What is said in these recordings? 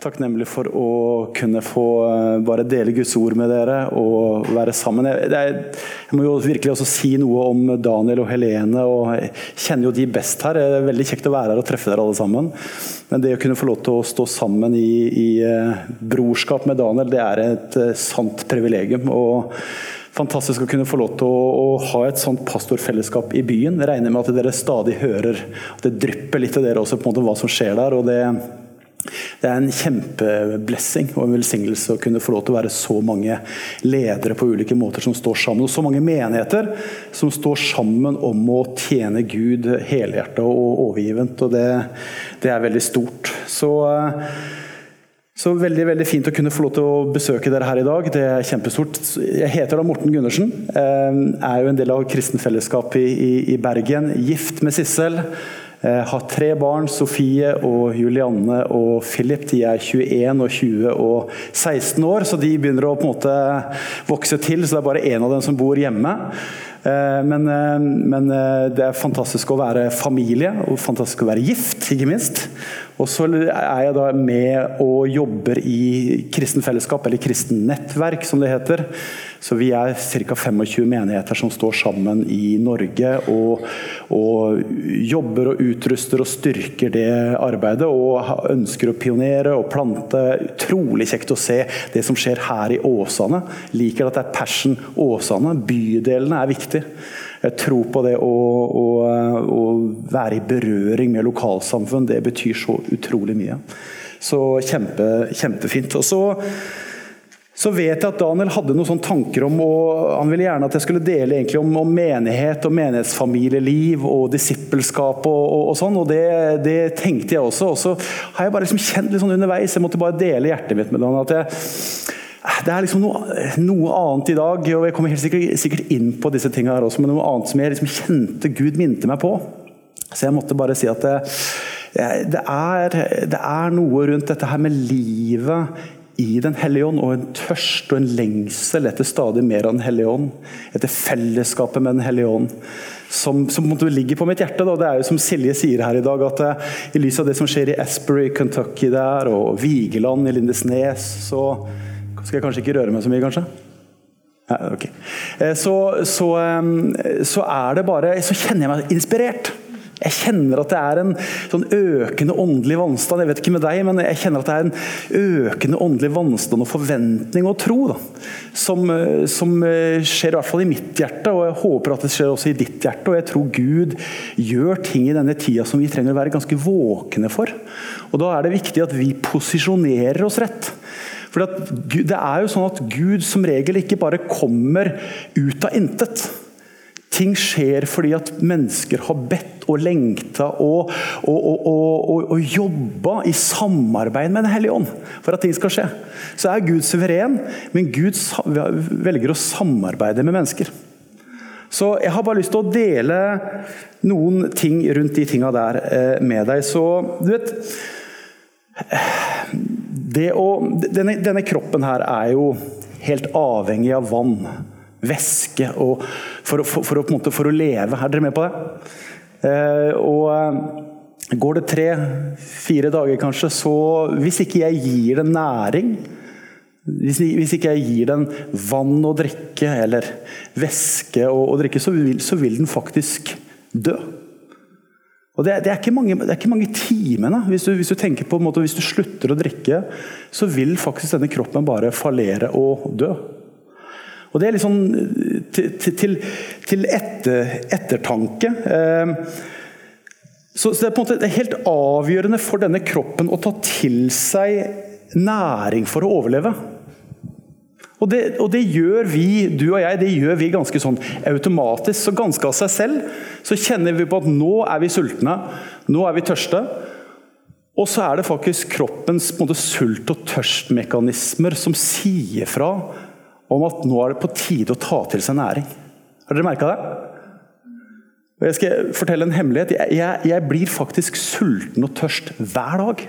Takknemlig for å kunne få eh, bare dele Guds ord med dere og være sammen. Jeg, jeg må jo virkelig også si noe om Daniel og Helene. og Jeg kjenner jo de best her. Det er veldig kjekt å være her og treffe dere alle sammen. Men det å kunne få lov til å stå sammen i, i eh, brorskap med Daniel, det er et eh, sant privilegium. og Fantastisk å kunne få lov til å, å, ha et sånt pastorfellesskap i byen. Jeg regner med at dere stadig hører at det drypper litt til dere også på en måte hva som skjer der. og det det er en kjempeblessing og en velsignelse å kunne få lov til å være så mange ledere på ulike måter som står sammen, og så mange menigheter som står sammen om å tjene Gud helhjertet og overgivent. og det, det er veldig stort. Så så veldig veldig fint å kunne få lov til å besøke dere her i dag. Det er kjempestort. Jeg heter da Morten Gundersen. Eh, er jo en del av kristenfellesskapet i, i, i Bergen. Gift med Sissel. Eh, har tre barn. Sofie og Julianne og Philip. De er 21 og 20 og 16 år, så de begynner å på en måte vokse til. Så det er bare én av dem som bor hjemme. Eh, men, men, det er fantastisk å være familie, og fantastisk å være gift, ikke minst. Og så er jeg da med og jobber i kristen fellesskap, eller kristen nettverk, som det heter. Så vi er ca. 25 menigheter som står sammen i Norge og, og, jobber og utruster og styrker det arbeidet. Og ønsker å pionere og plante. Utrolig kjekt å se det som skjer her i Åsane. Liker at det er Passion Åsane. Bydelene er viktig. Jeg tror på det å, å, å, være i berøring med lokalsamfunn. Det betyr så utrolig mye. Så kjempe, kjempefint. Og så, så vet jeg at Daniel hadde noen sånne tanker om og Han ville gjerne at jeg skulle dele om, om, menighet og menighetsfamilieliv og disippelskap og, og, og sånn. Og det, det, tenkte jeg også. Og så har jeg bare liksom kjent litt sånn underveis, jeg måtte bare dele hjertet mitt med Daniel. at jeg det er liksom noe, noe, annet i dag, og jeg kommer helt sikkert, sikkert inn på disse tingene her også, men noe annet som jeg liksom kjente Gud minte meg på. Så jeg måtte bare si at det, det, er, det er noe rundt dette her med livet i Den hellige ånd, og en tørst og en lengsel etter stadig mer av Den hellige ånd. Etter fellesskapet med Den hellige ånd. Som, som ligger på mitt hjerte. Da. Det er jo som Silje sier her i dag, at uh, i lys av det som skjer i Asbury, Kentucky der, og Vigeland i Lindesnes, så skal jeg kanskje ikke røre meg så mye, kanskje? Ja, ok. Eh, så, så, så, er det bare Så kjenner jeg meg inspirert. Jeg kjenner at det er en sånn økende åndelig vannstand. Jeg vet ikke med deg, men jeg kjenner at det er en økende åndelig vannstand og forventning og tro da, som, eh, som, eh, skjer i hvert fall i mitt hjerte, og jeg håper at det skjer også i ditt hjerte. Og jeg tror Gud gjør ting i denne tida som vi trenger å være ganske våkne for. Og Da er det viktig at vi posisjonerer oss rett. For Det er jo sånn at Gud som regel ikke bare kommer ut av intet. Ting skjer fordi at mennesker har bedt og lengta og, og, og, og jobba i samarbeid med Den hellige ånd for at ting skal skje. Så er Gud suveren, men Gud velger å samarbeide med mennesker. Så jeg har bare lyst til å dele noen ting rundt de tinga der eh, med deg. Så du vet å, denne, denne, kroppen her er jo helt avhengig av vann, væske, for, for, for, for, for, å leve. Er dere med på det? Eh, og eh, går det tre-fire dager, kanskje, så Hvis ikke jeg gir den næring, hvis, hvis ikke jeg gir den vann å drikke eller væske å, å drikke, så vil, så vil den faktisk dø. Og det, det, er mange, det, er ikke mange, timene. Hvis du, hvis du tenker på en måte, hvis du slutter å drikke, så vil faktisk denne kroppen bare fallere og dø. Og Det er sånn til, til, til etter, ettertanke. Så, så, det er på en måte helt avgjørende for denne kroppen å ta til seg næring for å overleve. Og det, og det, gjør vi, du og jeg, det gjør vi ganske sånn automatisk. Så ganske av seg selv så kjenner vi på at nå er vi sultne, nå er vi tørste. Og så er det faktisk kroppens måte, sult- og tørstmekanismer som sier fra om at nå er det på tide å ta til seg næring. Har dere merka det? Og jeg skal fortelle en hemmelighet. Jeg, jeg, jeg blir faktisk sulten og tørst hver dag.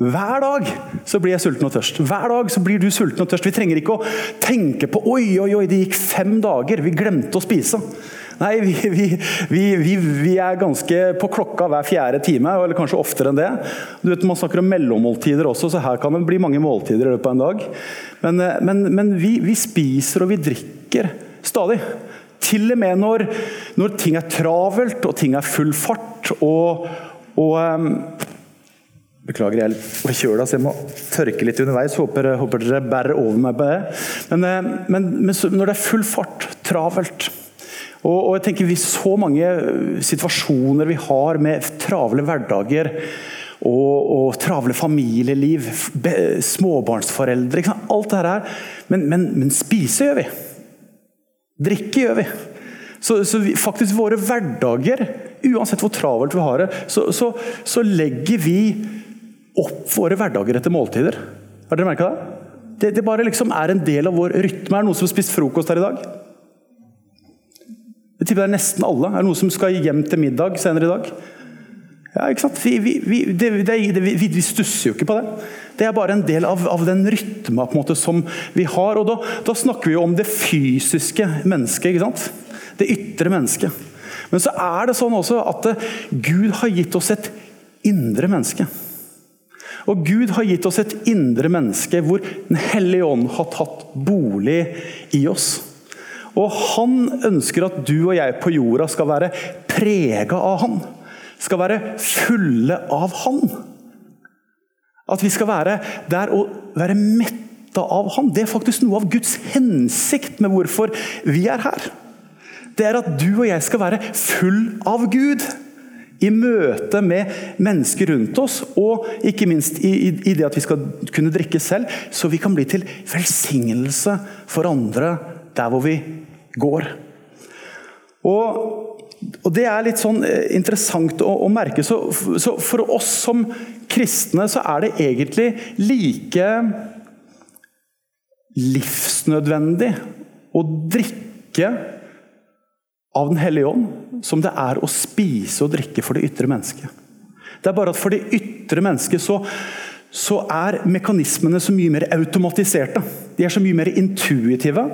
Hver dag så blir jeg sulten og tørst. Hver dag så blir du sulten og tørst. Vi trenger ikke å tenke på oi, oi, oi, det gikk fem dager, vi glemte å spise. Nei, vi, vi, vi, vi, er ganske på klokka hver fjerde time, eller kanskje oftere enn det. Du vet, Man snakker om mellommåltider også, så her kan det bli mange måltider i løpet av en dag. Men, eh, men, men vi, spiser og vi drikker stadig. Til og med når, når ting er travelt og ting er full fart. og, og um, Beklager, jeg er litt forkjøla, så jeg må tørke litt underveis. Håper, håper dere bærer over meg på det. Men, eh, men, men når det er full fart, travelt og, og, jeg tenker vi Så mange eh, situasjoner vi har med travle hverdager og, og travle familieliv, småbarnsforeldre Alt det her. Men, men, men spise gjør vi. Drikke gjør vi. Så, så vi, faktisk våre hverdager, uansett hvor travelt vi har det, så, så, så legger vi opp våre hverdager etter måltider. Har dere merka det? det? Det bare liksom er en del av vår rytme. Er det noen som har spist frokost her i dag? Jeg tipper det er nesten alle. Er det noen som skal hjem til middag senere i dag? Ja, ikke sant? Vi, vi, vi, det, det, vi, stusser jo ikke på det. Det er bare en del av, av den rytma på en måte, som vi har. og da, da, snakker vi jo om det fysiske mennesket. ikke sant? Det ytre mennesket. Men så er det sånn også at Gud har gitt oss et indre menneske. Og Gud har gitt oss et indre menneske hvor Den hellige ånd har tatt bolig i oss. Og han ønsker at du og jeg på jorda skal være prega av han. Skal være fulle av han. At vi skal være der og være metta av han. Det er faktisk noe av Guds hensikt med hvorfor vi er her. Det er at du og jeg skal være full av Gud i møte med mennesker rundt oss, og ikke minst i, i, det at vi skal kunne drikke selv, så vi kan bli til velsignelse for andre der hvor vi går. Og, og Det er litt sånn eh, interessant å, å merke. Så, så, For oss som kristne så er det egentlig like livsnødvendig å drikke av Den hellige ånd som det er å spise og drikke for det ytre mennesket. Det er bare at for det ytre mennesket så, så er mekanismene så mye mer automatiserte. De er så mye mer intuitive.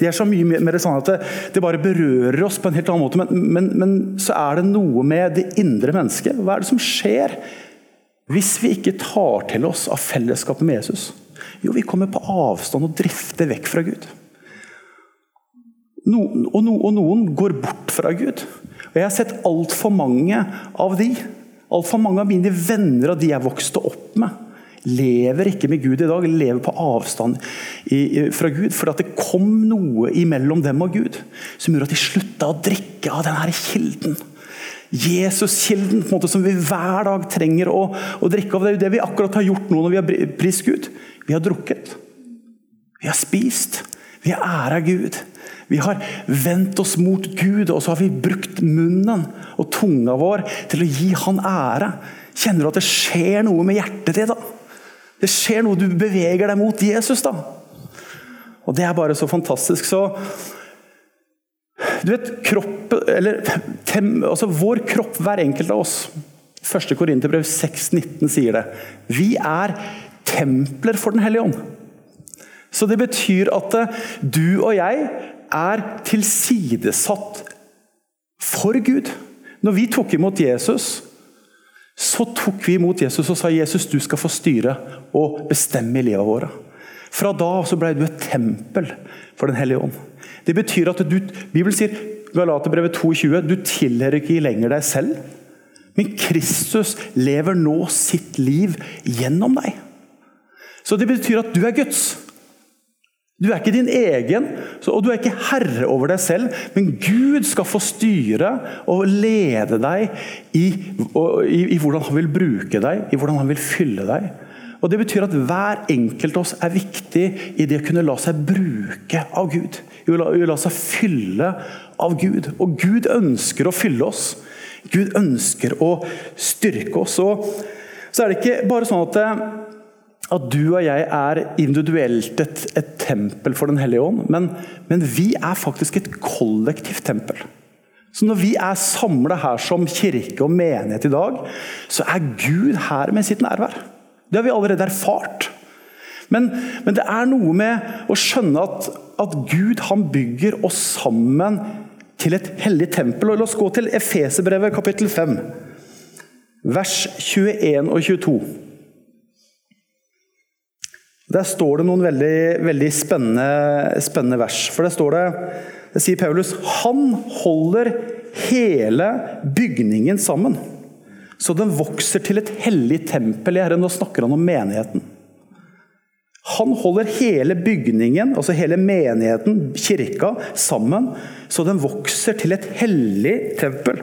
De er så mye mer sånn at det, det, bare berører oss på en helt annen måte. Men, men, men, så er det noe med det indre mennesket. Hva er det som skjer hvis vi ikke tar til oss av fellesskapet med Jesus? Jo, vi kommer på avstand og drifter vekk fra Gud. No, og, no, og, noen går bort fra Gud. Og Jeg har sett altfor mange av de. Altfor mange av mine venner og de jeg vokste opp med, lever ikke med Gud i dag. Lever på avstand fra Gud. For det kom noe imellom dem og Gud som gjorde at de slutta å drikke av denne kilden. Jesus-kilden som vi hver dag trenger å, å, drikke av. Det er jo det vi akkurat har gjort nå når vi har prist Gud. Vi har drukket. Vi har spist. Vi har æra Gud. Vi har vendt oss mot Gud, og så har vi brukt munnen og tunga vår til å gi Han ære. Kjenner du at det skjer noe med hjertet ditt? da? Det skjer noe, du beveger deg mot Jesus. da. Og det er bare så fantastisk. Så Du vet, kropp, eller, tem, altså Vår kropp, hver enkelt av oss 1. Korinterbrev 6,19 sier det. Vi er templer for Den hellige ånd. Så det betyr at eh, du og jeg er tilsidesatt for Gud. Når vi tok imot Jesus, så tok vi imot Jesus og sa Jesus, du skal få styre og bestemme i livet vårt. Fra da så ble du et tempel for Den hellige ånd. Det betyr at du Bibelen sier Galaterbrevet 22, du tilhører ikke lenger deg selv. Men Kristus lever nå sitt liv gjennom deg. Så det betyr at du er Guds. Du er ikke din egen, og du er ikke herre over deg selv, men Gud skal få styre og lede deg i, i, i, hvordan han vil bruke deg, i hvordan han vil fylle deg. Og Det betyr at hver enkelt av oss er viktig i det å kunne la seg bruke av Gud. I å la, i å la seg fylle av Gud. Og Gud ønsker å fylle oss. Gud ønsker å styrke oss. Og så er det ikke bare sånn at, at du og jeg er individuelt et, et tempel for Den hellige ånd, men, men, vi er faktisk et kollektivt tempel. Så Når vi er samla her som kirke og menighet i dag, så er Gud her med sitt nærvær. Det har vi allerede erfart. Men, men det er noe med å skjønne at, at Gud han bygger oss sammen til et hellig tempel. Og La oss gå til Efeserbrevet kapittel 5, vers 21 og 22. Der står det noen veldig, veldig spennende, spennende, vers. For det står det, det sier Paulus Han holder hele bygningen sammen, så den vokser til et hellig tempel i Herren. Nå snakker han om menigheten. Han holder hele bygningen, altså hele menigheten, kirka, sammen, så den vokser til et hellig tempel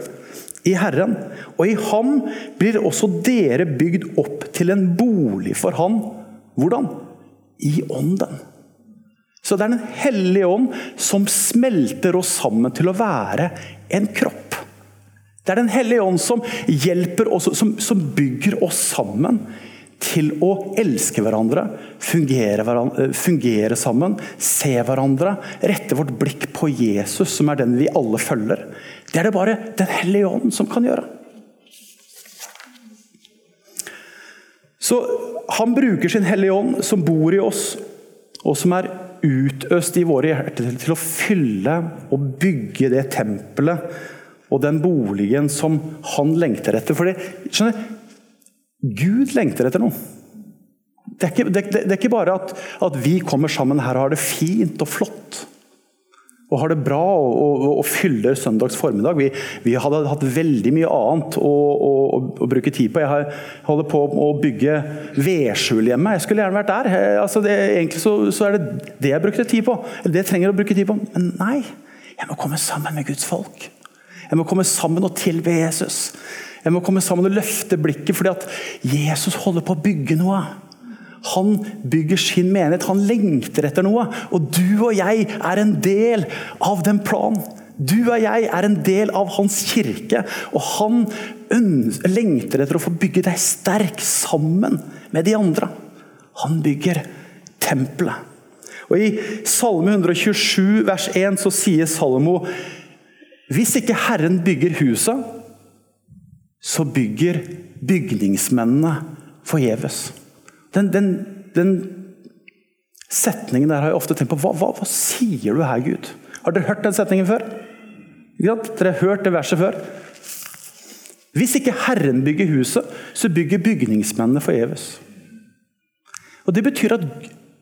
i Herren. Og i ham blir også dere bygd opp til en bolig for Han. Hvordan? I ånden. Så det er Den hellige ånd som smelter oss sammen til å være en kropp. Det er Den hellige ånd som hjelper oss, som, som bygger oss sammen til å elske hverandre, fungere, hverandre, fungere, sammen, se hverandre, rette vårt blikk på Jesus, som er den vi alle følger. Det er det bare Den hellige ånd som kan gjøre. Så Han bruker sin hellige ånd, som bor i oss, og som er utøst i våre hjerter til å fylle og bygge det tempelet og den boligen som han lengter etter. Fordi, skjønner, Gud lengter etter noe. Det er ikke, det, det, det er ikke bare at, at, vi kommer sammen her og har det fint og flott. Og har det bra og, og, og fyller søndags formiddag. Vi, vi, hadde hatt veldig mye annet å, å, å, bruke tid på. Jeg holder på å bygge vedskjul hjemme. Jeg skulle gjerne vært der. Altså det, egentlig så, så, er det det jeg brukte tid på. Eller det jeg trenger å bruke tid på. Men nei, jeg må komme sammen med Guds folk. Jeg må komme sammen og tilbe Jesus. Jeg må komme sammen og løfte blikket, fordi at Jesus holder på å bygge noe. Han bygger sin menighet, han lengter etter noe. Og du og jeg er en del av den planen. Du og jeg er en del av hans kirke, og han lengter etter å få bygge deg sterk sammen med de andre. Han bygger tempelet. Og I Salme 127 vers 1 så sier Salomo hvis ikke Herren bygger huset, så bygger bygningsmennene forgjeves. Den, den, den, setningen der har jeg ofte tenkt på. Hva, hva, hva, sier du her, Gud? Har dere hørt den setningen før? Dere har hørt det verset før? Hvis ikke Herren bygger huset, så bygger bygningsmennene forgjeves. Og Det betyr at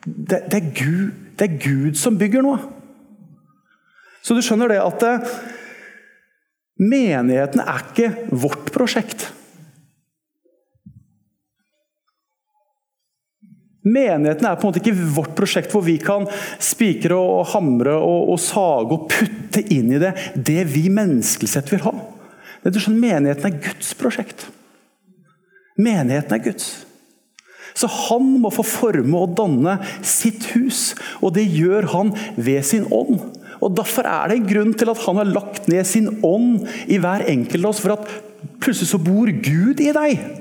det, det, er Gud, det er Gud som bygger noe. Så du skjønner det at Menigheten er ikke vårt prosjekt. Menigheten er på en måte ikke vårt prosjekt hvor vi kan spikre og hamre og, og sage og putte inn i det det vi menneskelig sett vil ha. Det er sånn, Menigheten er Guds prosjekt. Menigheten er Guds. Så han må få forme og danne sitt hus, og det gjør han ved sin ånd. Og Derfor er det en grunn til at han har lagt ned sin ånd i hver enkelt av oss. For at plutselig så bor Gud i deg.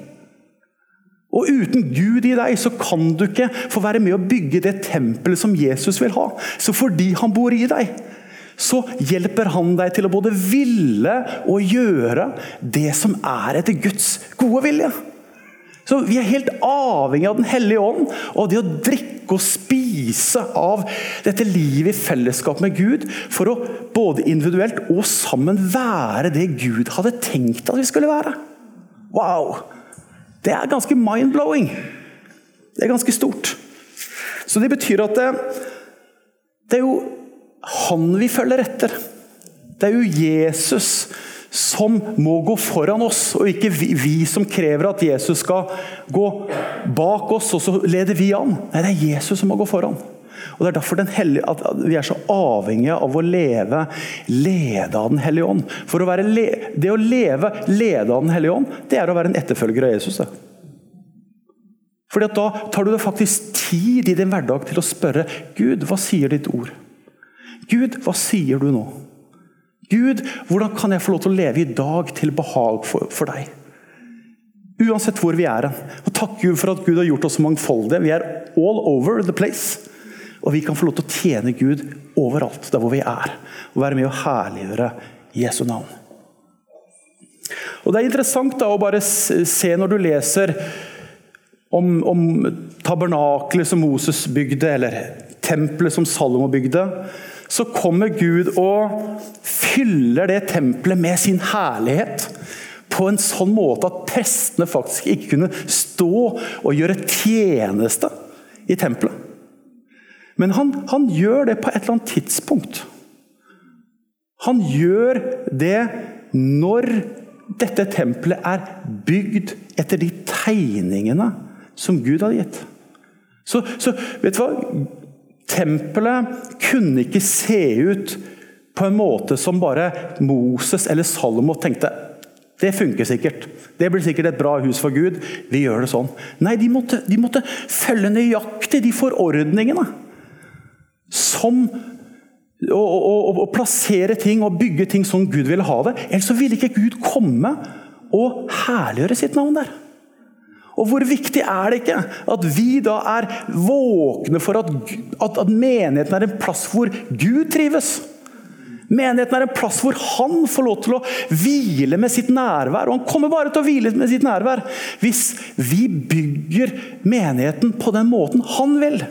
Og uten Gud i deg, så kan du ikke få være med å bygge det tempelet som Jesus vil ha. Så fordi han bor i deg, så hjelper han deg til å både ville og gjøre det som er etter Guds gode vilje. Så Vi er helt avhengig av Den hellige ånd og det å drikke og spise av dette livet i fellesskap med Gud for å både individuelt og sammen være det Gud hadde tenkt at vi skulle være. Wow! Det er ganske mind-blowing. Det er ganske stort. Så det betyr at det, det er jo han vi følger etter. Det er jo Jesus som må gå foran oss, og ikke vi, vi, som krever at Jesus skal gå bak oss, og så leder vi an. Nei, det er Jesus som må gå foran. Og Det er derfor hellige, at vi er så avhengige av å leve ledet av Den hellige ånd. For å le, Det å leve ledet av Den hellige ånd, det er å være en etterfølger av Jesus. Det. Fordi Da tar du deg faktisk tid i din hverdag til å spørre Gud, hva sier ditt ord? Gud, hva sier du nå? Gud, hvordan kan jeg få lov til å leve i dag til behag for, for deg? Uansett hvor vi er. Og Takk Gud for at Gud har gjort oss mangfoldige. Vi er all over the place. Og vi kan få lov til å tjene Gud overalt der hvor vi er. Og være med å herliggjøre Jesu navn. Og Det er interessant da å bare se når du leser om, om tabernaklet som Moses bygde, eller tempelet som Salomo bygde så kommer Gud og fyller det tempelet med sin herlighet. På en sånn måte at prestene faktisk ikke kunne stå og gjøre tjeneste i tempelet. Men han, han gjør det på et eller annet tidspunkt. Han gjør det når dette tempelet er bygd etter de tegningene som Gud hadde gitt. Så, så vet du hva? Tempelet kunne ikke se ut på en måte som bare Moses eller Salomo tenkte det funker sikkert. Det blir sikkert et bra hus for Gud. Vi gjør det sånn. Nei, de måtte, de måtte følge nøyaktig de forordningene. Som å, å, å, plassere ting og bygge ting som Gud ville ha det. Ellers ville ikke Gud komme og herliggjøre sitt navn der. Og hvor viktig er det ikke at vi da er våkne for at, at, at menigheten er en plass hvor Gud trives? Menigheten er en plass hvor han får lov til å hvile med sitt nærvær. Og han kommer bare til å hvile med sitt nærvær hvis vi bygger menigheten på den måten han vil.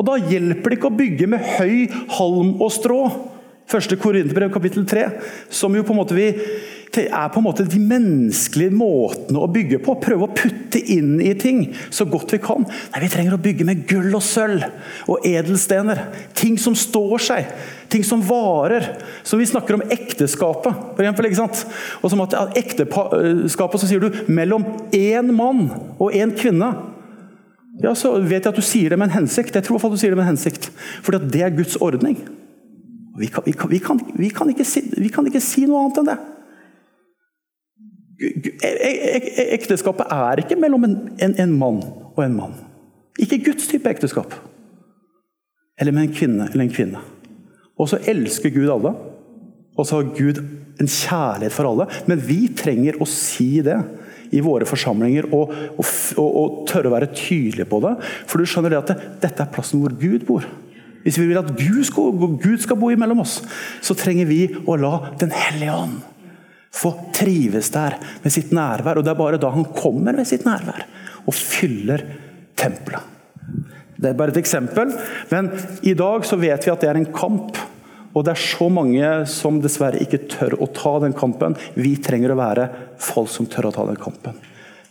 Og Da hjelper det ikke å bygge med høy halm og strå. Første Korinterbrev kapittel 3, som jo på en måte vi er på en måte de menneskelige måtene å bygge på. Prøve å putte inn i ting så godt vi kan. Nei, Vi trenger å bygge med gull og sølv og edelstener. Ting som står seg. Ting som varer. Så vi snakker om ekteskapet. For eksempel, ikke sant? Og som at ekteskapet så sier du mellom én mann og én kvinne. Ja, Så vet jeg at du sier det med en hensikt. Jeg tror i hvert fall du sier det med en hensikt. For det er Guds ordning. Vi kan, vi, kan, ikke si, noe annet enn det. Ekteskapet er ikke mellom en, en, en, mann og en mann. Ikke Guds type ekteskap. Eller med en kvinne eller en kvinne. Og så elsker Gud alle. Og så har Gud en kjærlighet for alle. Men vi trenger å si det i våre forsamlinger og, og, og, og tørre å være tydelige på det. For du skjønner det at det, dette er plassen hvor Gud bor. Hvis vi vil at Gud skal, Gud skal bo imellom oss, så trenger vi å la Den hellige ånd få trives der med sitt nærvær. Og det er bare da han kommer med sitt nærvær og fyller tempelet. Det er bare et eksempel, men i dag så vet vi at det er en kamp. Og det er så mange som dessverre ikke tør å ta den kampen. Vi trenger å være folk som tør å ta den kampen.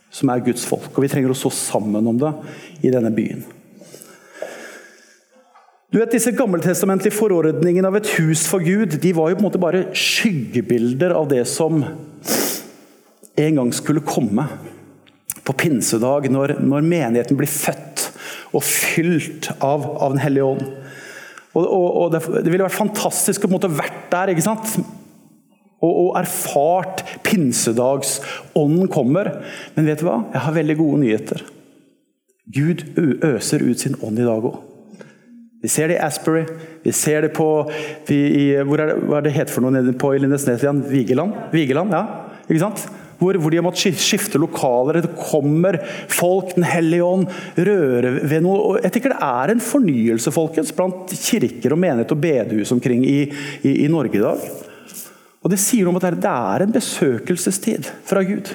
Som er Guds folk. Og vi trenger å stå sammen om det i denne byen. Du vet, Disse gammeltestamentlige forordningene av et hus for Gud de var jo på en måte bare skyggebilder av det som en gang skulle komme. På pinsedag, når, når menigheten blir født og fylt av, av Den hellige ånd. Og, og, og det, det, ville vært fantastisk å på vært der ikke sant? Og, og erfart pinsedagsånden kommer. Men vet du hva? Jeg har veldig gode nyheter. Gud øser ut sin ånd i dag òg. Vi ser det i Asbury, vi ser det på vi, i, hvor er det, Hva er det het for noe nede på Lindesnes igjen? Vigeland? Vigeland, ja. Ikke sant? Hvor, hvor, de har måttet skifte lokaler. Det kommer folk, Den hellige ånd, rører ved noe. Jeg tenker Det er en fornyelse folkens, blant kirker og menighet og bedehus omkring i, i, i Norge i dag. Og Det sier noe om at det er en besøkelsestid fra Gud.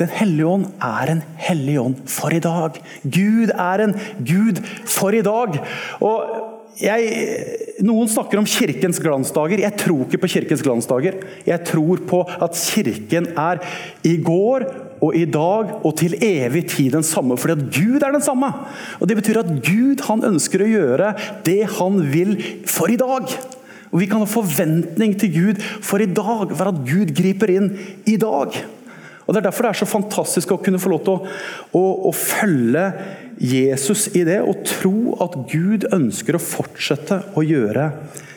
Den hellige ånd er en hellig ånd for i dag. Gud er en Gud for i dag. Og jeg, noen snakker om kirkens glansdager. Jeg tror ikke på kirkens glansdager. Jeg tror på at kirken er i går og i dag og til evig tid den samme, fordi at Gud er den samme. Og Det betyr at Gud han ønsker å gjøre det han vil for i dag. Og Vi kan ha forventning til Gud for i dag, for at Gud griper inn i dag. Og Det er derfor det er så fantastisk å kunne få lov til å, å, å følge Jesus i det, og tro at Gud ønsker å fortsette å gjøre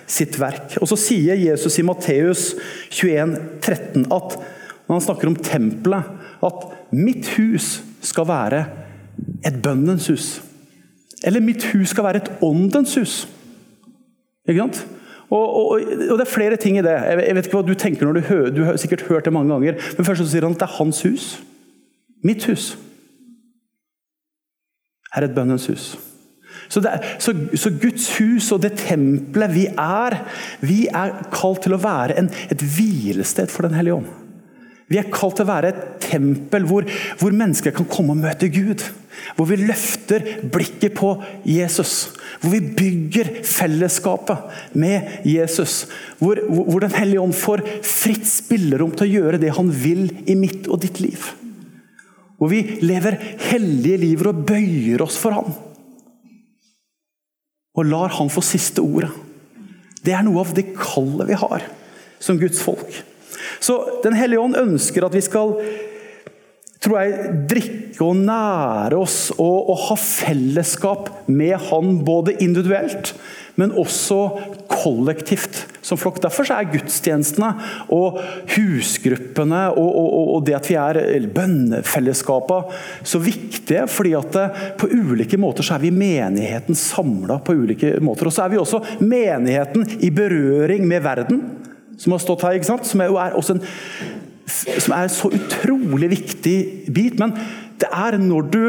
sitt verk. Og Så sier Jesus i Matteus 21, 13 at når han snakker om tempelet, at 'mitt hus skal være et bønnens hus'. Eller 'mitt hus skal være et åndens hus'. Ikke sant? Og, og, og, det er flere ting i det. Jeg, vet ikke hva du tenker når du hører Du har sikkert hørt det mange ganger. Men først så sier han at det er hans hus. Mitt hus er et bønnens hus. Så, er, så, så, Guds hus og det tempelet vi er, vi er kalt til å være en, et hvilested for Den hellige ånd. Vi er kalt til å være et tempel hvor, hvor, mennesker kan komme og møte Gud. Hvor vi løfter blikket på Jesus. Hvor vi bygger fellesskapet med Jesus. Hvor, hvor Den hellige ånd får fritt spillerom til å gjøre det han vil i mitt og ditt liv. Hvor vi lever hellige liv og bøyer oss for ham. Og lar han få siste ordet. Det er noe av det kallet vi har som Guds folk. Så Den hellige ånd ønsker at vi skal tror jeg, drikke og nære oss og, og, ha fellesskap med Han, både individuelt, men også kollektivt som flokk. Derfor er gudstjenestene og husgruppene og, og, og det at vi er bønnefellesskapet så viktige. fordi at på ulike måter så er vi menigheten samla på ulike måter. Og så er vi også menigheten i berøring med verden som har stått her, som er, en som er en så utrolig viktig bit. Men det er når du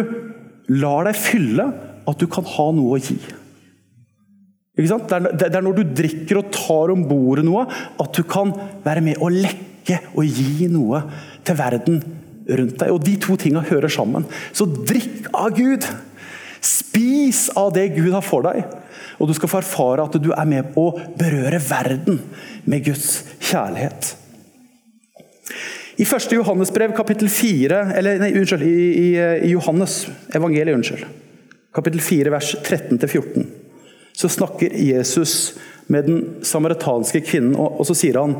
lar deg fylle, at du kan ha noe å gi. Det, er, det er når du drikker og tar om bordet noe, at du kan være med å lekke og gi noe til verden rundt deg. Og De to tinga hører sammen. Så drikk av Gud! Spis av det Gud har for deg. Og du skal få erfare at du er med på å berøre verden med Guds kjærlighet. I 1. Johannesbrev, kapittel 4, eller nei, unnskyld, i, i, i Johannes evangeliet, unnskyld, kapittel 4, vers 13-14, så snakker Jesus med den samaritanske kvinnen, og, så sier han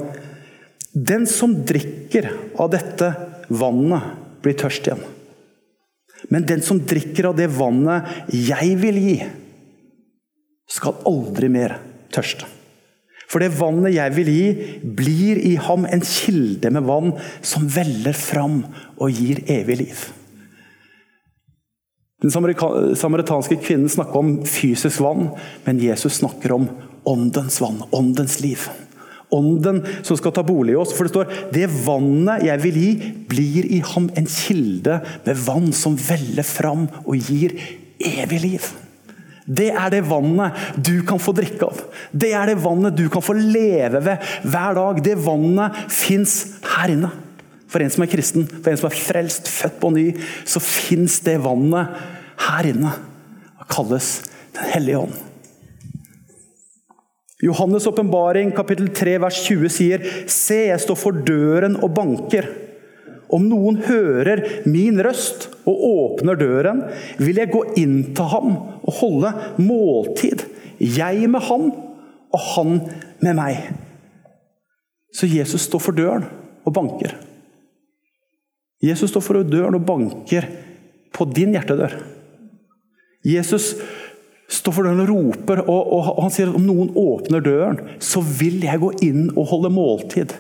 Den som drikker av dette vannet, blir tørst igjen. Men den som drikker av det vannet jeg vil gi, skal aldri mer tørste. For det vannet jeg vil gi, blir i ham en kilde med vann som veller fram og gir evig liv. Den samaritanske kvinnen snakker om fysisk vann, men Jesus snakker om åndens vann, åndens liv. Ånden som skal ta bolig i oss. For det står det vannet jeg vil gi, blir i ham en kilde med vann som veller fram og gir evig liv. Det er det vannet du kan få drikke av. Det er det vannet du kan få leve ved hver dag. Det vannet fins her inne. For en som er kristen, for en som er frelst, født på ny, så fins det vannet her inne. Det kalles Den hellige ånd. Johannes' åpenbaring kapittel 3 vers 20 sier Se, jeg står for døren og banker. Om noen hører min røst og åpner døren, vil jeg gå inn til ham og holde måltid. Jeg med ham og han med meg. Så Jesus står for døren og banker. Jesus står for døren og banker på din hjertedør. Jesus står for døren og roper, og, og, og han sier at om noen åpner døren, så vil jeg gå inn og holde måltid.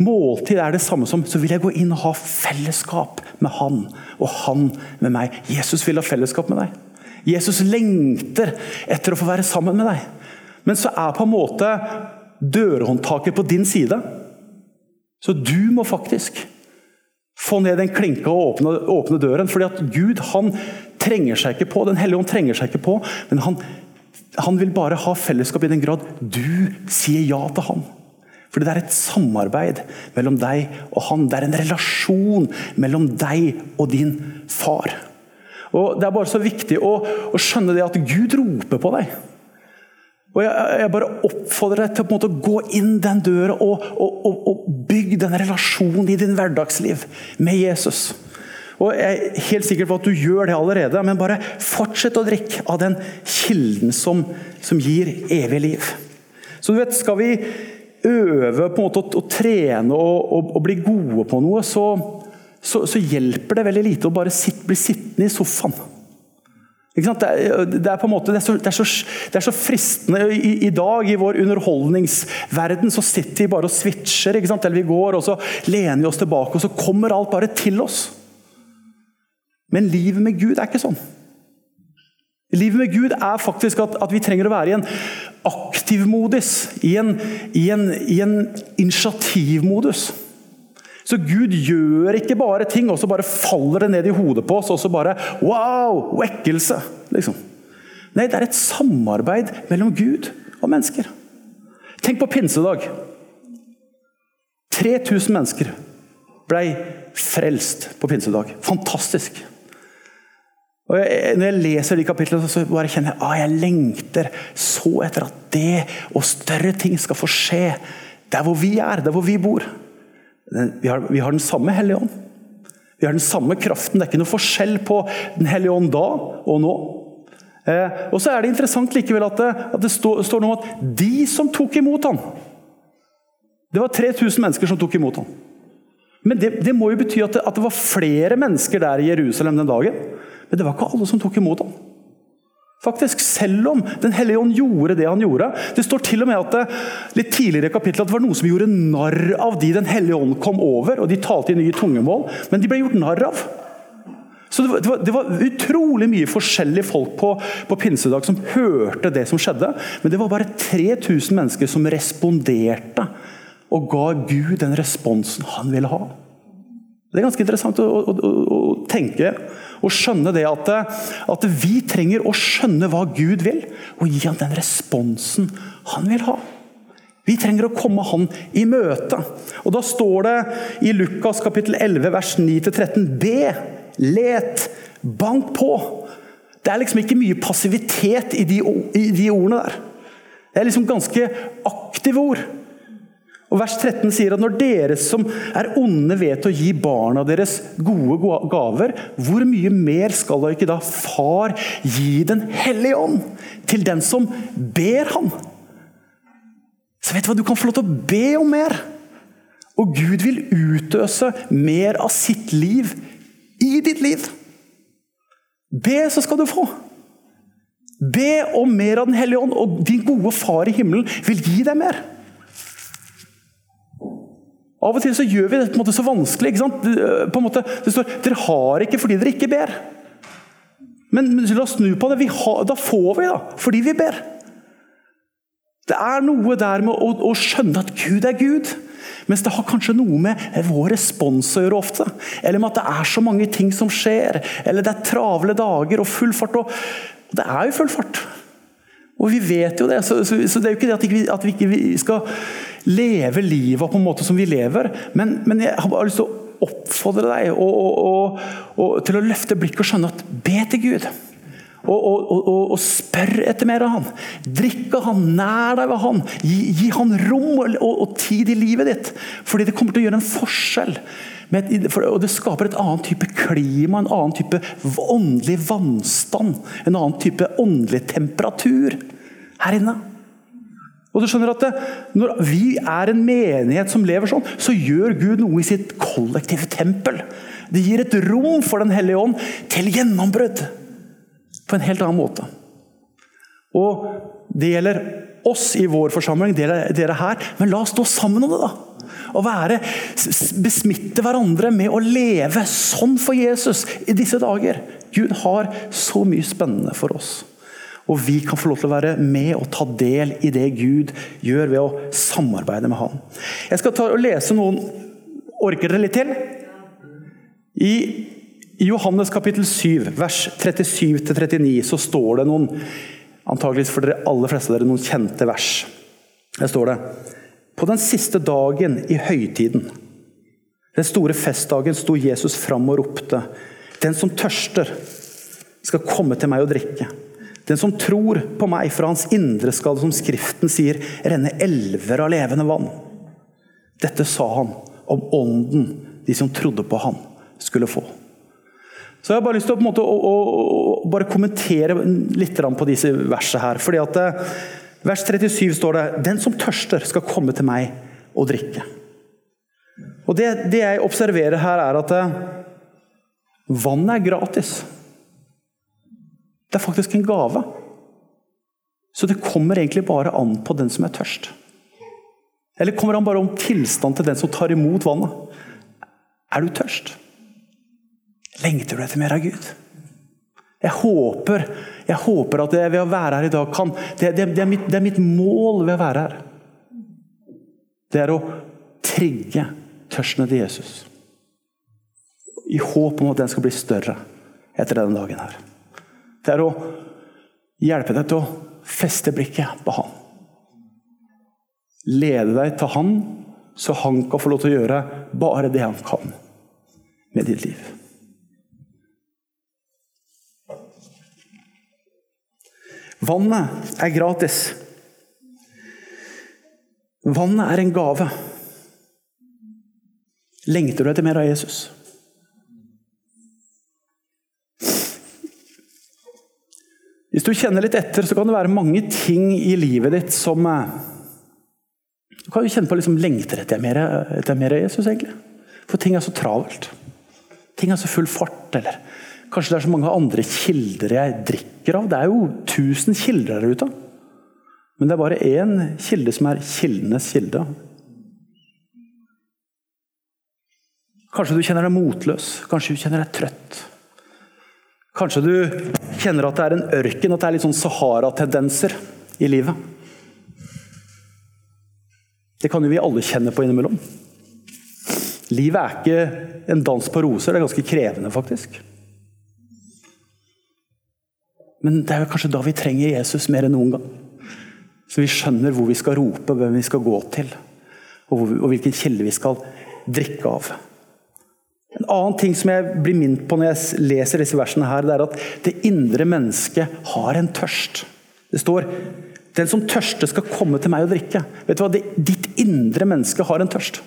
Måltid er det samme som så vil jeg gå inn og ha fellesskap med han, og han med meg. Jesus vil ha fellesskap med deg. Jesus lengter etter å få være sammen med deg. Men så er på en måte dørhåndtaket på din side. Så du må faktisk få ned den klinka og åpne, åpne døren. fordi at Gud han trenger seg ikke på, Den hellige ånd trenger seg ikke på, men han, han vil bare ha fellesskap i den grad du sier ja til han. For det er et samarbeid mellom deg og han. Det er en relasjon mellom deg og din far. Og Det er bare så viktig å, å skjønne det at Gud roper på deg. Og Jeg, jeg bare oppfordrer deg til å gå inn den døra og, og, og, og bygge den relasjonen i din hverdagsliv med Jesus. Og Jeg er helt sikker på at du gjør det allerede, men bare fortsett å drikke av den kilden som, som gir evig liv. Så du vet, Skal vi øve på en måte å, trene og, og, bli gode på noe, så, så, så, hjelper det veldig lite å bare sitt, bli sittende i sofaen. Det er, det, er, måte, det er, så, det er så, det er så fristende I, I, dag, i vår underholdningsverden, så sitter vi bare og switcher. Eller vi går og så lener vi oss tilbake, og så kommer alt bare til oss. Men livet med Gud er ikke sånn. Livet med Gud er faktisk at, at vi trenger å være i en aktiv modus. I en, i en, i en initiativmodus. Så Gud gjør ikke bare ting, og så bare faller det ned i hodet på oss, og så bare Wow! Vekkelse! Liksom. Nei, det er et samarbeid mellom Gud og mennesker. Tenk på pinsedag. 3000 mennesker ble frelst på pinsedag. Fantastisk. Og jeg, når jeg leser de kapitlene, så bare kjenner jeg at ah, jeg lengter så etter at det og større ting skal få skje der hvor vi er, der hvor vi bor. Vi har, vi har den samme Hellige Ånd. Vi har den samme kraften. Det er ikke noe forskjell på Den hellige ånd da og nå. Eh, og så er det interessant likevel at det, at det står, står noe om at de som tok imot ham Det var 3000 mennesker som tok imot ham. Men det, det må jo bety at det, at det var flere mennesker der i Jerusalem den dagen. Men det var ikke alle som tok imot ham. Faktisk, Selv om Den hellige ånd gjorde det han gjorde. Det står til og med at det, litt tidligere i kapittelet at det var noen som gjorde narr av de Den hellige ånd kom over, og de talte i nye tungemål, men de ble gjort narr av. Så det var, det, var, utrolig mye forskjellige folk på, på, pinsedag som hørte det som skjedde. Men det var bare 3000 mennesker som responderte og ga Gud den responsen han ville ha. Det er ganske interessant å, å, å, å tenke og skjønne det at, at, vi trenger å skjønne hva Gud vil, og gi ham den responsen han vil ha. Vi trenger å komme han i møte. Og Da står det i Lukas kapittel 11 vers 9-13 Be, let, bank på. Det er liksom ikke mye passivitet i de, i de ordene der. Det er liksom ganske aktive ord. Og Vers 13 sier at når dere som er onde vet å gi barna deres gode gaver, hvor mye mer skal da ikke da Far gi Den hellige ånd til den som ber ham? Så vet du hva, du kan få lov til å be om mer. Og Gud vil utøse mer av sitt liv i ditt liv. Be, så skal du få. Be om mer av Den hellige ånd, og din gode far i himmelen vil gi deg mer. Av og til så gjør vi det på en måte så vanskelig. ikke sant? På en måte, det står dere har ikke fordi dere ikke ber. Men la oss snu på det. Har, da får vi, da, fordi vi ber. Det er noe der med å, å, skjønne at Gud er Gud. Mens det har kanskje noe med vår respons å gjøre ofte. Eller med at det er så mange ting som skjer. Eller det er travle dager og full fart. Og det er jo full fart. Og vi vet jo det. Så, så, så det er jo ikke det at, vi, at vi ikke skal leve livet på en måte som vi lever. Men, men jeg har bare lyst til å oppfordre deg og, og, og, til å løfte blikket og skjønne at be til Gud. Og, spør etter mer av han. Drikke han, nær deg ved han. Gi, gi han rom og, tid i livet ditt. Fordi det kommer til å gjøre en forskjell. Et, og Det skaper et annet type klima, en annen type åndelig vannstand. En annen type åndelig temperatur her inne. Og du skjønner at det, Når vi er en menighet som lever sånn, så gjør Gud noe i sitt kollektive tempel. Det gir et rom for Den hellige ånd til gjennombrudd på en helt annen måte. Og Det gjelder oss i vår forsamling, dere, dere her, men la oss stå sammen om det. da. Og være, besmitte hverandre med å leve sånn for Jesus i disse dager. Gud har så mye spennende for oss. Og vi kan få lov til å være med og ta del i det Gud gjør ved å samarbeide med Han. Jeg skal ta og lese noen Orker dere litt til? I Johannes kapittel 7, vers 37-39, så står det noen antageligvis for dere aller fleste av dere noen kjente vers. Der står det På den siste dagen i høytiden, den store festdagen, sto Jesus fram og ropte:" Den som tørster, skal komme til meg og drikke. Den som tror på meg, fra hans indre skal, som Skriften sier, renne elver av levende vann. Dette sa han om ånden de som trodde på han, skulle få. Så Jeg har bare lyst til å, måte, å, å, å kommentere litt på disse versene her. fordi at eh, Vers 37 står det 'Den som tørster, skal komme til meg og drikke'. Og Det, det jeg observerer her, er at eh, vannet er gratis. Det er faktisk en gave. Så det kommer egentlig bare an på den som er tørst. Eller kommer han bare om tilstand til den som tar imot vannet? Er du tørst? Lengter du etter mer av Gud? Jeg håper, jeg håper at jeg ved å være her i dag kan det, det, det, er mitt, det er mitt mål ved å være her. Det er å trigge tørsten til Jesus. I håp om at den skal bli større etter denne dagen her. Det er å hjelpe deg til å feste blikket på Han. Lede deg til Han, så Han kan få lov til å gjøre bare det Han kan med ditt liv. Vannet er gratis. Vannet er en gave. Lengter du etter mer av Jesus? Hvis du kjenner litt etter, så kan det være mange ting i livet ditt som eh, Du kan jo kjenne på liksom lengter etter mer, etter mer Jesus, egentlig. For ting er så travelt. Ting er så full fart. Eller kanskje det er så mange andre kilder jeg drikker av. Det er jo tusen kilder der ute. Men det er bare én kilde som er kildenes kilde. Kanskje du kjenner deg motløs. Kanskje du kjenner deg trøtt. Kanskje du kjenner at det er en ørken, at det er litt sånn Sahara-tendenser i livet. Det kan jo vi alle kjenne på innimellom. Livet er ikke en dans på roser, det er ganske krevende, faktisk. Men det er jo kanskje da vi trenger Jesus mer enn noen gang. Så vi skjønner hvor vi skal rope, hvem vi skal gå til, og hvilken kilde vi skal drikke av. En annen ting som jeg blir minnet på når jeg leser disse versene, her, det er at det indre mennesket har en tørst. Det står den som tørster, skal komme til meg og drikke. Vet du hva? ditt indre menneske har en tørst.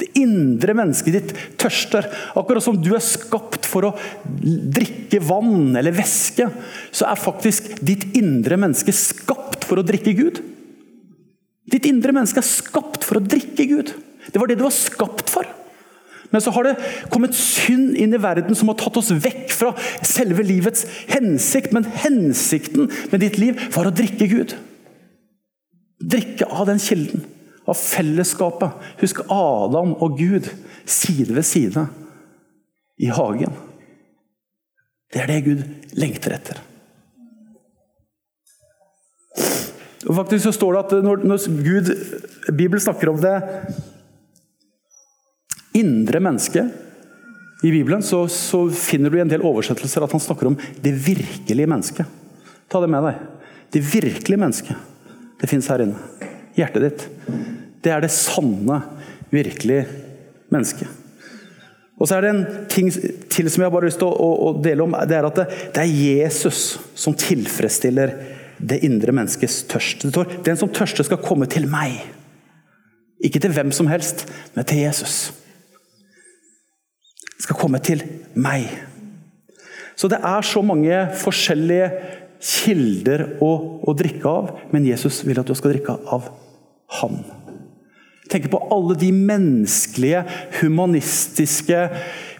Det indre mennesket ditt tørster. Akkurat som du er skapt for å drikke vann eller væske, så er faktisk ditt indre menneske skapt for å drikke Gud. Ditt indre menneske er skapt for å drikke Gud. Det var det du var skapt for. Men så har det kommet synd inn i verden som har tatt oss vekk fra selve livets hensikt. Men hensikten med ditt liv var å drikke Gud. Drikke av den kilden. Av fellesskapet. Husk Adam og Gud side ved side i hagen. Det er det Gud lengter etter. Og faktisk så står det at når, når Gud, Bibelen snakker om det indre menneske i Bibelen så, så, finner du i en del oversettelser at han snakker om det virkelige mennesket. Ta det med deg. Det virkelige mennesket. Det fins her inne. Hjertet ditt. Det er det sanne, virkelige mennesket. Og så er det en ting til som jeg bare har lyst til å, å, å dele om. Det er at det, det, er Jesus som tilfredsstiller det indre menneskets tørst. Det står, Den som tørster, skal komme til meg. Ikke til hvem som helst, men til Jesus skal komme til meg. Så det er så mange forskjellige kilder å, å drikke av, men Jesus vil at du skal drikke av Han. Tenk på alle de menneskelige, humanistiske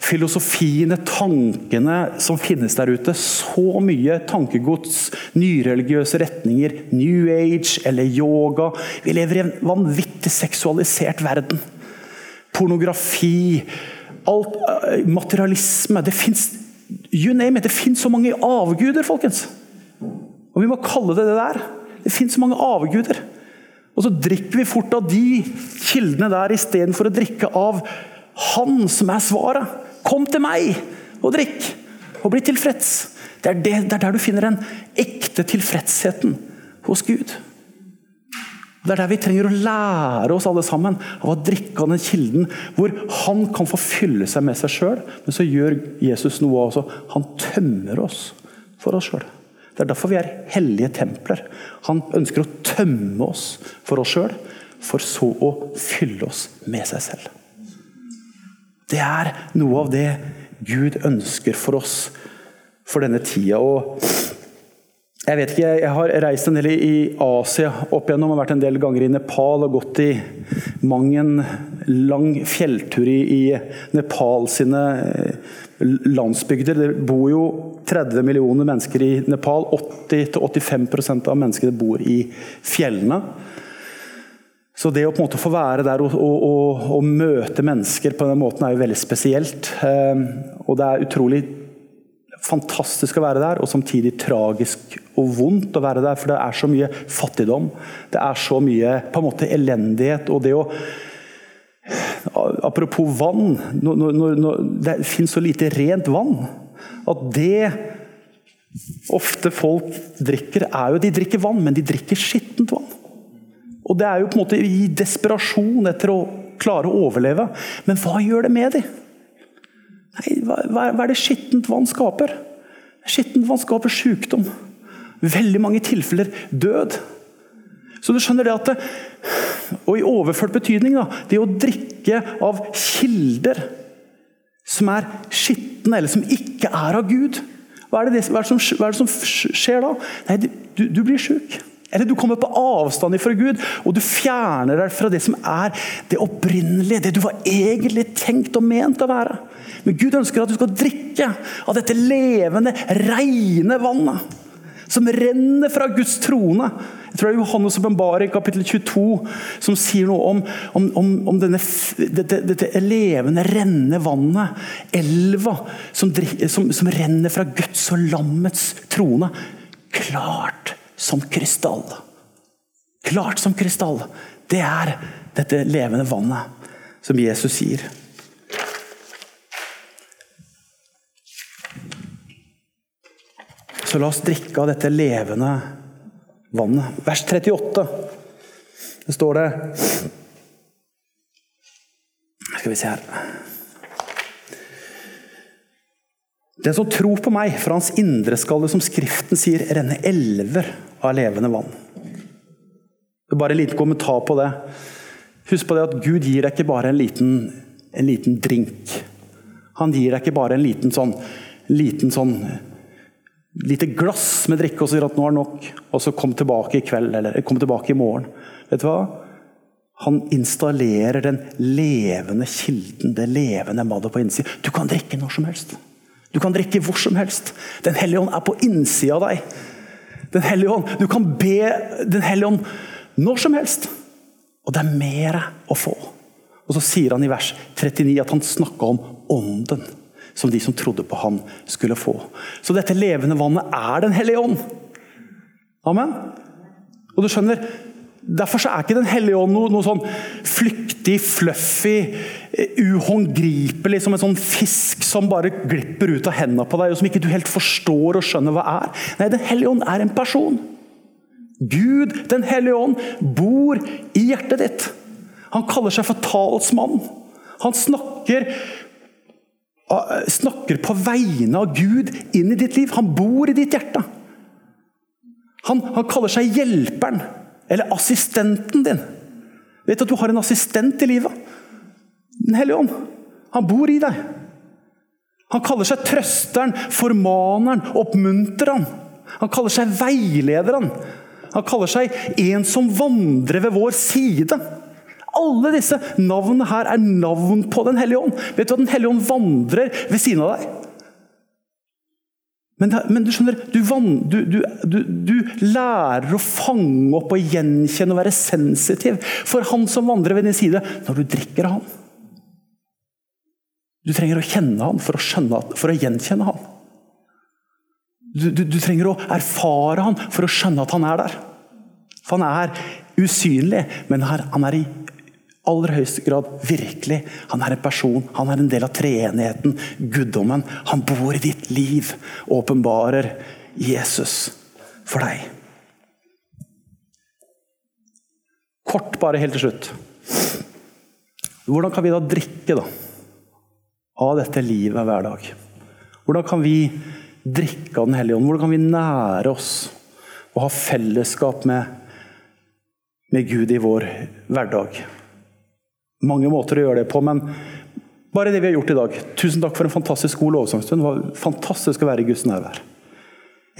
filosofiene, tankene som finnes der ute. Så mye tankegods, nyreligiøse retninger, New Age eller yoga. Vi lever i en vanvittig seksualisert verden. Pornografi, alt, eh, materialisme Det fins you name it, det fins så mange avguder, folkens. Og vi må kalle det det der. Det fins så mange avguder. Og så drikker vi fort av de kildene der istedenfor å drikke av Han som er svaret. Kom til meg og drikk, og bli tilfreds. Det er, det, det er der du finner den ekte tilfredsheten hos Gud. Det er der vi trenger å lære oss alle sammen av å drikke av den kilden hvor han kan få fylle seg med seg sjøl, men så gjør Jesus noe også. Han tømmer oss for oss sjøl. Det er derfor vi er hellige templer. Han ønsker å tømme oss for oss sjøl, for så å fylle oss med seg selv. Det er noe av det Gud ønsker for oss for denne tida. og jeg vet ikke, jeg har reist en del i Asia opp igjennom, og vært en del ganger i Nepal og gått i mang en lang fjelltur i, i Nepal sine eh, landsbygder. Det bor jo 30 millioner mennesker i Nepal. 80-85% av menneskene bor i fjellene. Så det å på en måte få være der og, og, og, og møte mennesker på den måten er jo veldig spesielt. Eh, og det er utrolig fantastisk å være der, og samtidig tragisk og vondt å være der. For det er så mye fattigdom. Det er så mye på en måte elendighet. Og det å Apropos vann. Når, når, når det finnes så lite rent vann at det ofte folk drikker, er jo De drikker vann, men de drikker skittent vann. Og det er jo på en måte i desperasjon etter å klare å overleve. Men hva gjør det med dem? Hva, hva er det skittent vann skaper? Skittent vann skaper sykdom. Veldig mange tilfeller død. Så du skjønner det at det, Og i overført betydning, da, det å drikke av kilder som er skitne, eller som ikke er av Gud Hva er det, hva er det, som, hva er det som, skjer da? Nei, du, du blir sjuk. Eller du kommer på avstand fra Gud, og du fjerner deg fra det som er det opprinnelige, det du var egentlig tenkt og ment å være. Men Gud ønsker at du skal drikke av dette levende, rene vannet. Som renner fra Guds trone. Jeg tror det er Johannes' åpenbaring kapittel 22 som sier noe om, om, om, om denne, dette, dette, levende, rennende vannet. Elva som, som, som renner fra Guds og lammets trone. Klart som krystall. Klart som krystall. Det er dette levende vannet som Jesus gir. Så la oss drikke av dette levende vannet. Vers 38. Det står det Skal vi se her Den som tror på meg, fra hans indre skal det, som Skriften sier, renne elver av levende vann. Det er bare en liten kommentar på det. Husk på det at Gud gir deg ikke bare en liten, en liten drink. Han gir deg ikke bare en liten sånn, liten sånn lite glass med drikke og sier at nå er nok, og så kom tilbake i kveld eller kom tilbake i morgen. Vet du hva? Han installerer den levende kilden, det levende madet på innsiden. Du kan drikke når som helst. Du kan drikke hvor som helst. Den hellige ånd er på innsida av deg. Den hellige ånd, Du kan be Den hellige ånd når som helst. Og det er mer å få. Og så sier han i vers 39 at han snakka om ånden som de som trodde på han skulle få. Så dette levende vannet er Den hellige ånd. Amen. Og du skjønner, Derfor er ikke Den hellige ånd noe, noe sånn flyktig, fluffy, eh, uhåndgripelig som en sånn fisk som bare glipper ut av hendene på deg, og som ikke du helt forstår og skjønner hva er. Nei, Den hellige ånd er en person. Gud, Den hellige ånd, bor i hjertet ditt. Han kaller seg for talsmann. Han snakker snakker på vegne av Gud inn i ditt liv. Han bor i ditt hjerte. Han, han kaller seg hjelperen, eller assistenten din. Vet du at du har en assistent i livet? Den hellige ånd. Han bor i deg. Han kaller seg trøsteren, formaneren, oppmuntreren. Han kaller seg veilederen. Han kaller seg en som vandrer ved vår side. Alle disse navnene her er navn på Den hellige ånd. Vet du at Den hellige ånd vandrer ved siden av deg? Men, men du skjønner, du, du, du, du, lærer å fange opp og gjenkjenne og være sensitiv for han som vandrer ved din side, når du drikker av han. Du trenger å kjenne han for å, skjønne, for å gjenkjenne han. Du, trenger å erfare han for å skjønne at han er der. For han er usynlig, men han er i aller høyeste grad virkelig. Han er en person, han er en del av treenigheten, guddommen. Han bor i ditt liv åpenbarer Jesus for deg. Kort, bare helt til slutt. Hvordan kan vi da drikke da, av dette livet hver dag? Hvordan kan vi drikke av Den hellige ånd? Hvordan kan vi nære oss og ha fellesskap med, med Gud i vår hverdag? Mange måter å gjøre det på, men bare det vi har gjort i dag. Tusen takk for en fantastisk god lovsangstund. Det var fantastisk å være i Guds nærvær.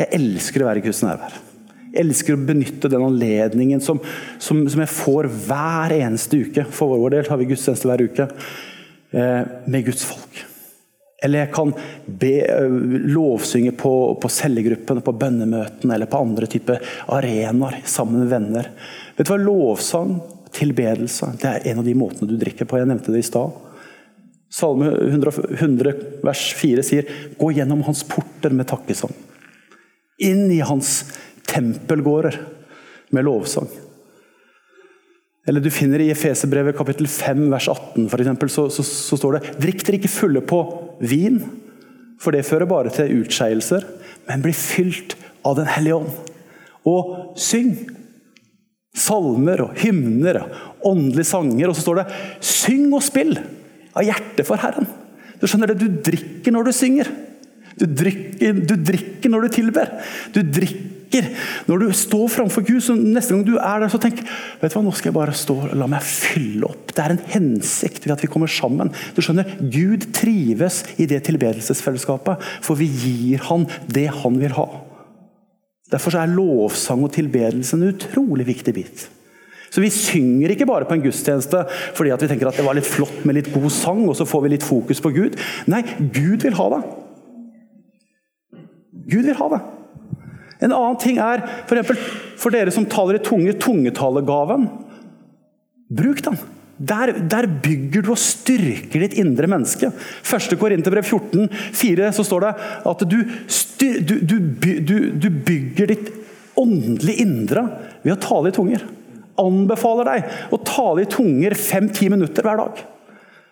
Jeg elsker å være i Guds nærvær. Jeg elsker å benytte den anledningen som, som, som jeg får hver eneste uke. For vår del har vi gudstjeneste hver uke eh, med Guds folk. Eller jeg kan be, eh, lovsynge på, på cellegruppene, på bønnemøtene eller på andre typer arenaer sammen med venner. Vet du hva lovsang Tilbedelse det er en av de måtene du drikker på. Jeg nevnte det i stad. Salme 100, vers 4 sier 'Gå gjennom hans porter med takkesang'. Inn i hans tempelgårder med lovsang. Eller du finner i Efeserbrevet kapittel 5 vers 18 for eksempel, så, så, så står det 'Drikk dere ikke fulle på vin', for det fører bare til utskeielser, men bli fylt av Den hellige ånd. Og syng salmer og hymner og åndelige sanger. Og så står det 'syng og spill' av hjertet for Herren. Du skjønner det, du drikker når du synger. Du drikker, du drikker når du tilber. Du drikker når du står framfor Gud. så Neste gang du er der, så tenk vet du hva, nå skal jeg bare stå og la meg fylle opp. Det er en hensikt ved at vi kommer sammen. Du skjønner, Gud trives i det tilbedelsesfellesskapet, for vi gir han det han vil ha. Derfor er lovsang og tilbedelse en utrolig viktig bit. Så Vi synger ikke bare på en gudstjeneste fordi vi tenker at det var litt flott med litt god sang, og så får vi litt fokus på Gud. Nei, Gud vil ha det. Gud vil ha det. En annen ting er for, eksempel, for dere som taler i tunge, tungetalegaven. Bruk den. Der, der, bygger du og styrker ditt indre menneske. 1. Korinterbrev 14, 4, så står det at du, styr, du, du, du, bygger ditt åndelige indre ved å tale i tunger. Anbefaler deg å tale i tunger fem-ti minutter hver dag.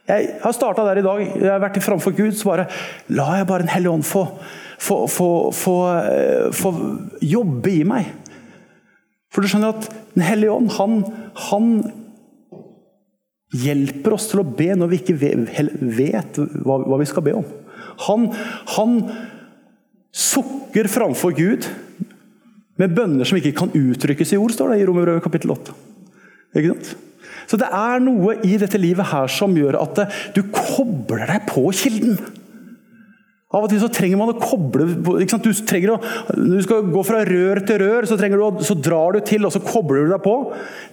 Jeg har starta der i dag. Jeg har vært framfor Gud, så bare la jeg bare Den hellige ånd få, få, få, få, eh, få jobbe i meg. For du skjønner at Den hellige ånd, han, han hjelper oss til å be når vi ikke vet hva vi skal be om. Han, han sukker framfor Gud med bønner som ikke kan uttrykkes i ord, står det i Romerbrevet kapittel 8. Ikke sant? Så det er noe i dette livet her som gjør at du kobler deg på kilden. Av og til så trenger man å koble Du, å, Når du skal gå fra rør til rør, så, du, så drar du til og så kobler du deg på.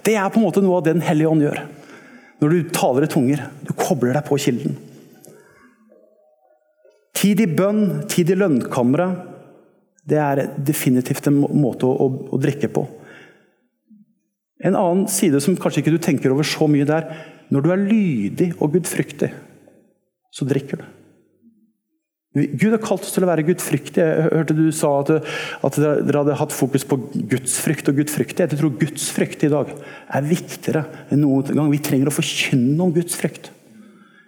Det er på en måte noe av det Den hellige ånd gjør når du taler i tunger. Du kobler deg på kilden. Tid i bønn, tid i lønnkammeret, det er definitivt en måte å, å, å, drikke på. En annen side som kanskje ikke du tenker over så mye, det er når du er lydig og gudfryktig, så drikker du. Gud har kalt oss til å være gudfryktige. Jeg hørte du sa at, at, dere hadde hatt fokus på gudsfrykt og gudfryktighet. Jeg tror gudsfrykt i dag er viktigere enn noen gang. Vi trenger å forkynne om gudsfrykt.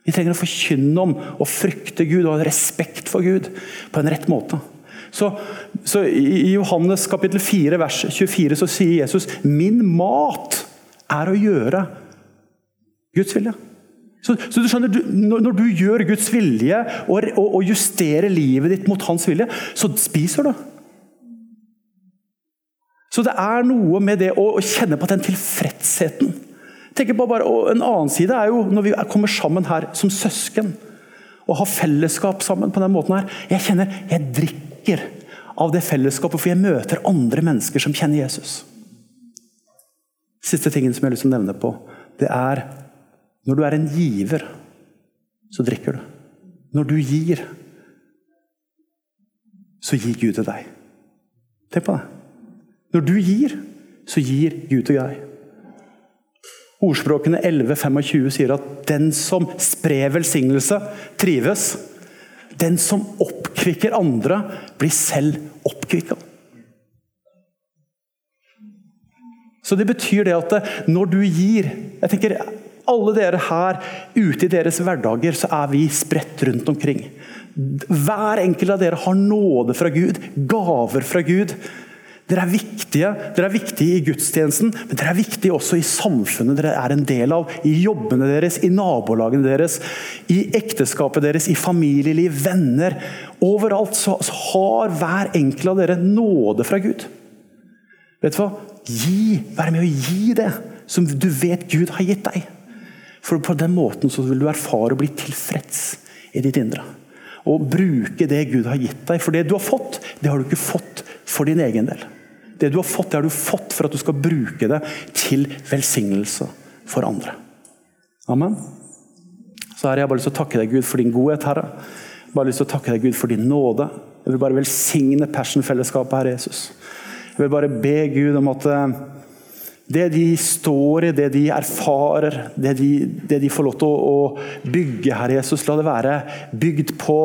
Vi trenger å forkynne om å frykte Gud og ha respekt for Gud på en rett måte. Så, så I Johannes kapittel 4 vers 24 så sier Jesus min mat er å gjøre Guds vilje. Så, så du skjønner, du, når, du gjør Guds vilje og, og, og, justerer livet ditt mot hans vilje, så spiser du. Så det er noe med det å, å kjenne på den tilfredsheten. Tenk på bare, En annen side er jo når vi kommer sammen her som søsken og har fellesskap sammen på den måten her. Jeg kjenner, jeg drikker av det fellesskapet, for jeg møter andre mennesker som kjenner Jesus. Siste tingen som jeg har lyst til å nevne på, det er når du er en giver, så drikker du. Når du gir, så gir Gud til deg. Tenk på det. Når du gir, så gir Gud til deg. Ordspråkene 11.25 sier at 'den som sprer velsignelse, trives'. Den som oppkvikker andre, blir selv oppkvikka. Så det betyr det at når du gir jeg tenker alle dere her ute i deres hverdager, så er vi spredt rundt omkring. Hver enkelt av dere har nåde fra Gud, gaver fra Gud. Dere er viktige dere er viktige i gudstjenesten, men dere er viktige også i samfunnet dere er en del av. I jobbene deres, i nabolagene deres, i ekteskapet deres, i familieliv, venner. Overalt så, har hver enkelt av dere nåde fra Gud. Vet du hva? Gi, Vær med å gi det som du vet Gud har gitt deg. For på den måten vil du erfare å bli tilfreds i ditt indre. Og bruke det Gud har gitt deg. For det du har fått, det har du ikke fått for din egen del. Det du har fått, det har du fått for at du skal bruke det til velsignelse for andre. Amen. Så har jeg bare lyst til å takke deg, Gud, for din godhet, Herre. Bare lyst til å takke deg, Gud, for din nåde. Jeg vil bare velsigne Passion-fellesskapet, Herre Jesus. Jeg vil bare be Gud om at eh, Det de står i, det de erfarer, det de, det de får lov til å, å bygge, Herre Jesus, la det være bygd på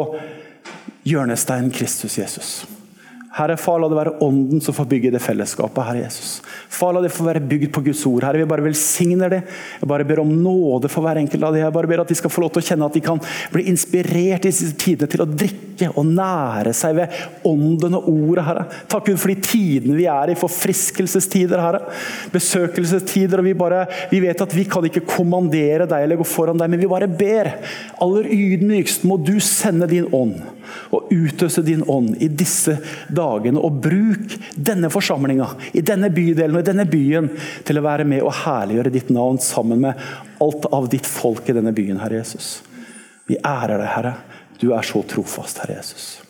hjørnesteinen Kristus Jesus. Herre, far, la det være ånden som får bygge det fellesskapet. Herre Jesus. Far, la det få være bygd på Guds ord. Herre, vi bare velsigner det. Jeg bare ber om nåde for hver enkelt av dem. Jeg bare ber at de skal få lov til å kjenne at de kan bli inspirert i disse tidene til å drikke og nære seg ved ånden og ordet, Herre. Takk Gud for de tidene vi er i, forfriskelsestider, Herre. Besøkelsestider. og vi, bare, vi vet at vi kan ikke kommandere deg eller gå foran deg, men vi bare ber. Aller ydmykst må du sende din ånd og utøse din ånd i disse dagene. Og bruk denne forsamlinga, i denne bydelen og i denne byen til å være med og herliggjøre ditt navn sammen med alt av ditt folk i denne byen, Herre Jesus. Vi ærer deg, Herre. Du er så trofast, Herre Jesus.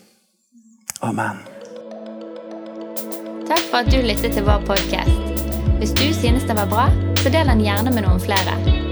Amen. Takk for at du lyttet til vår podkast. Hvis du synes den var bra, så del den gjerne med noen flere.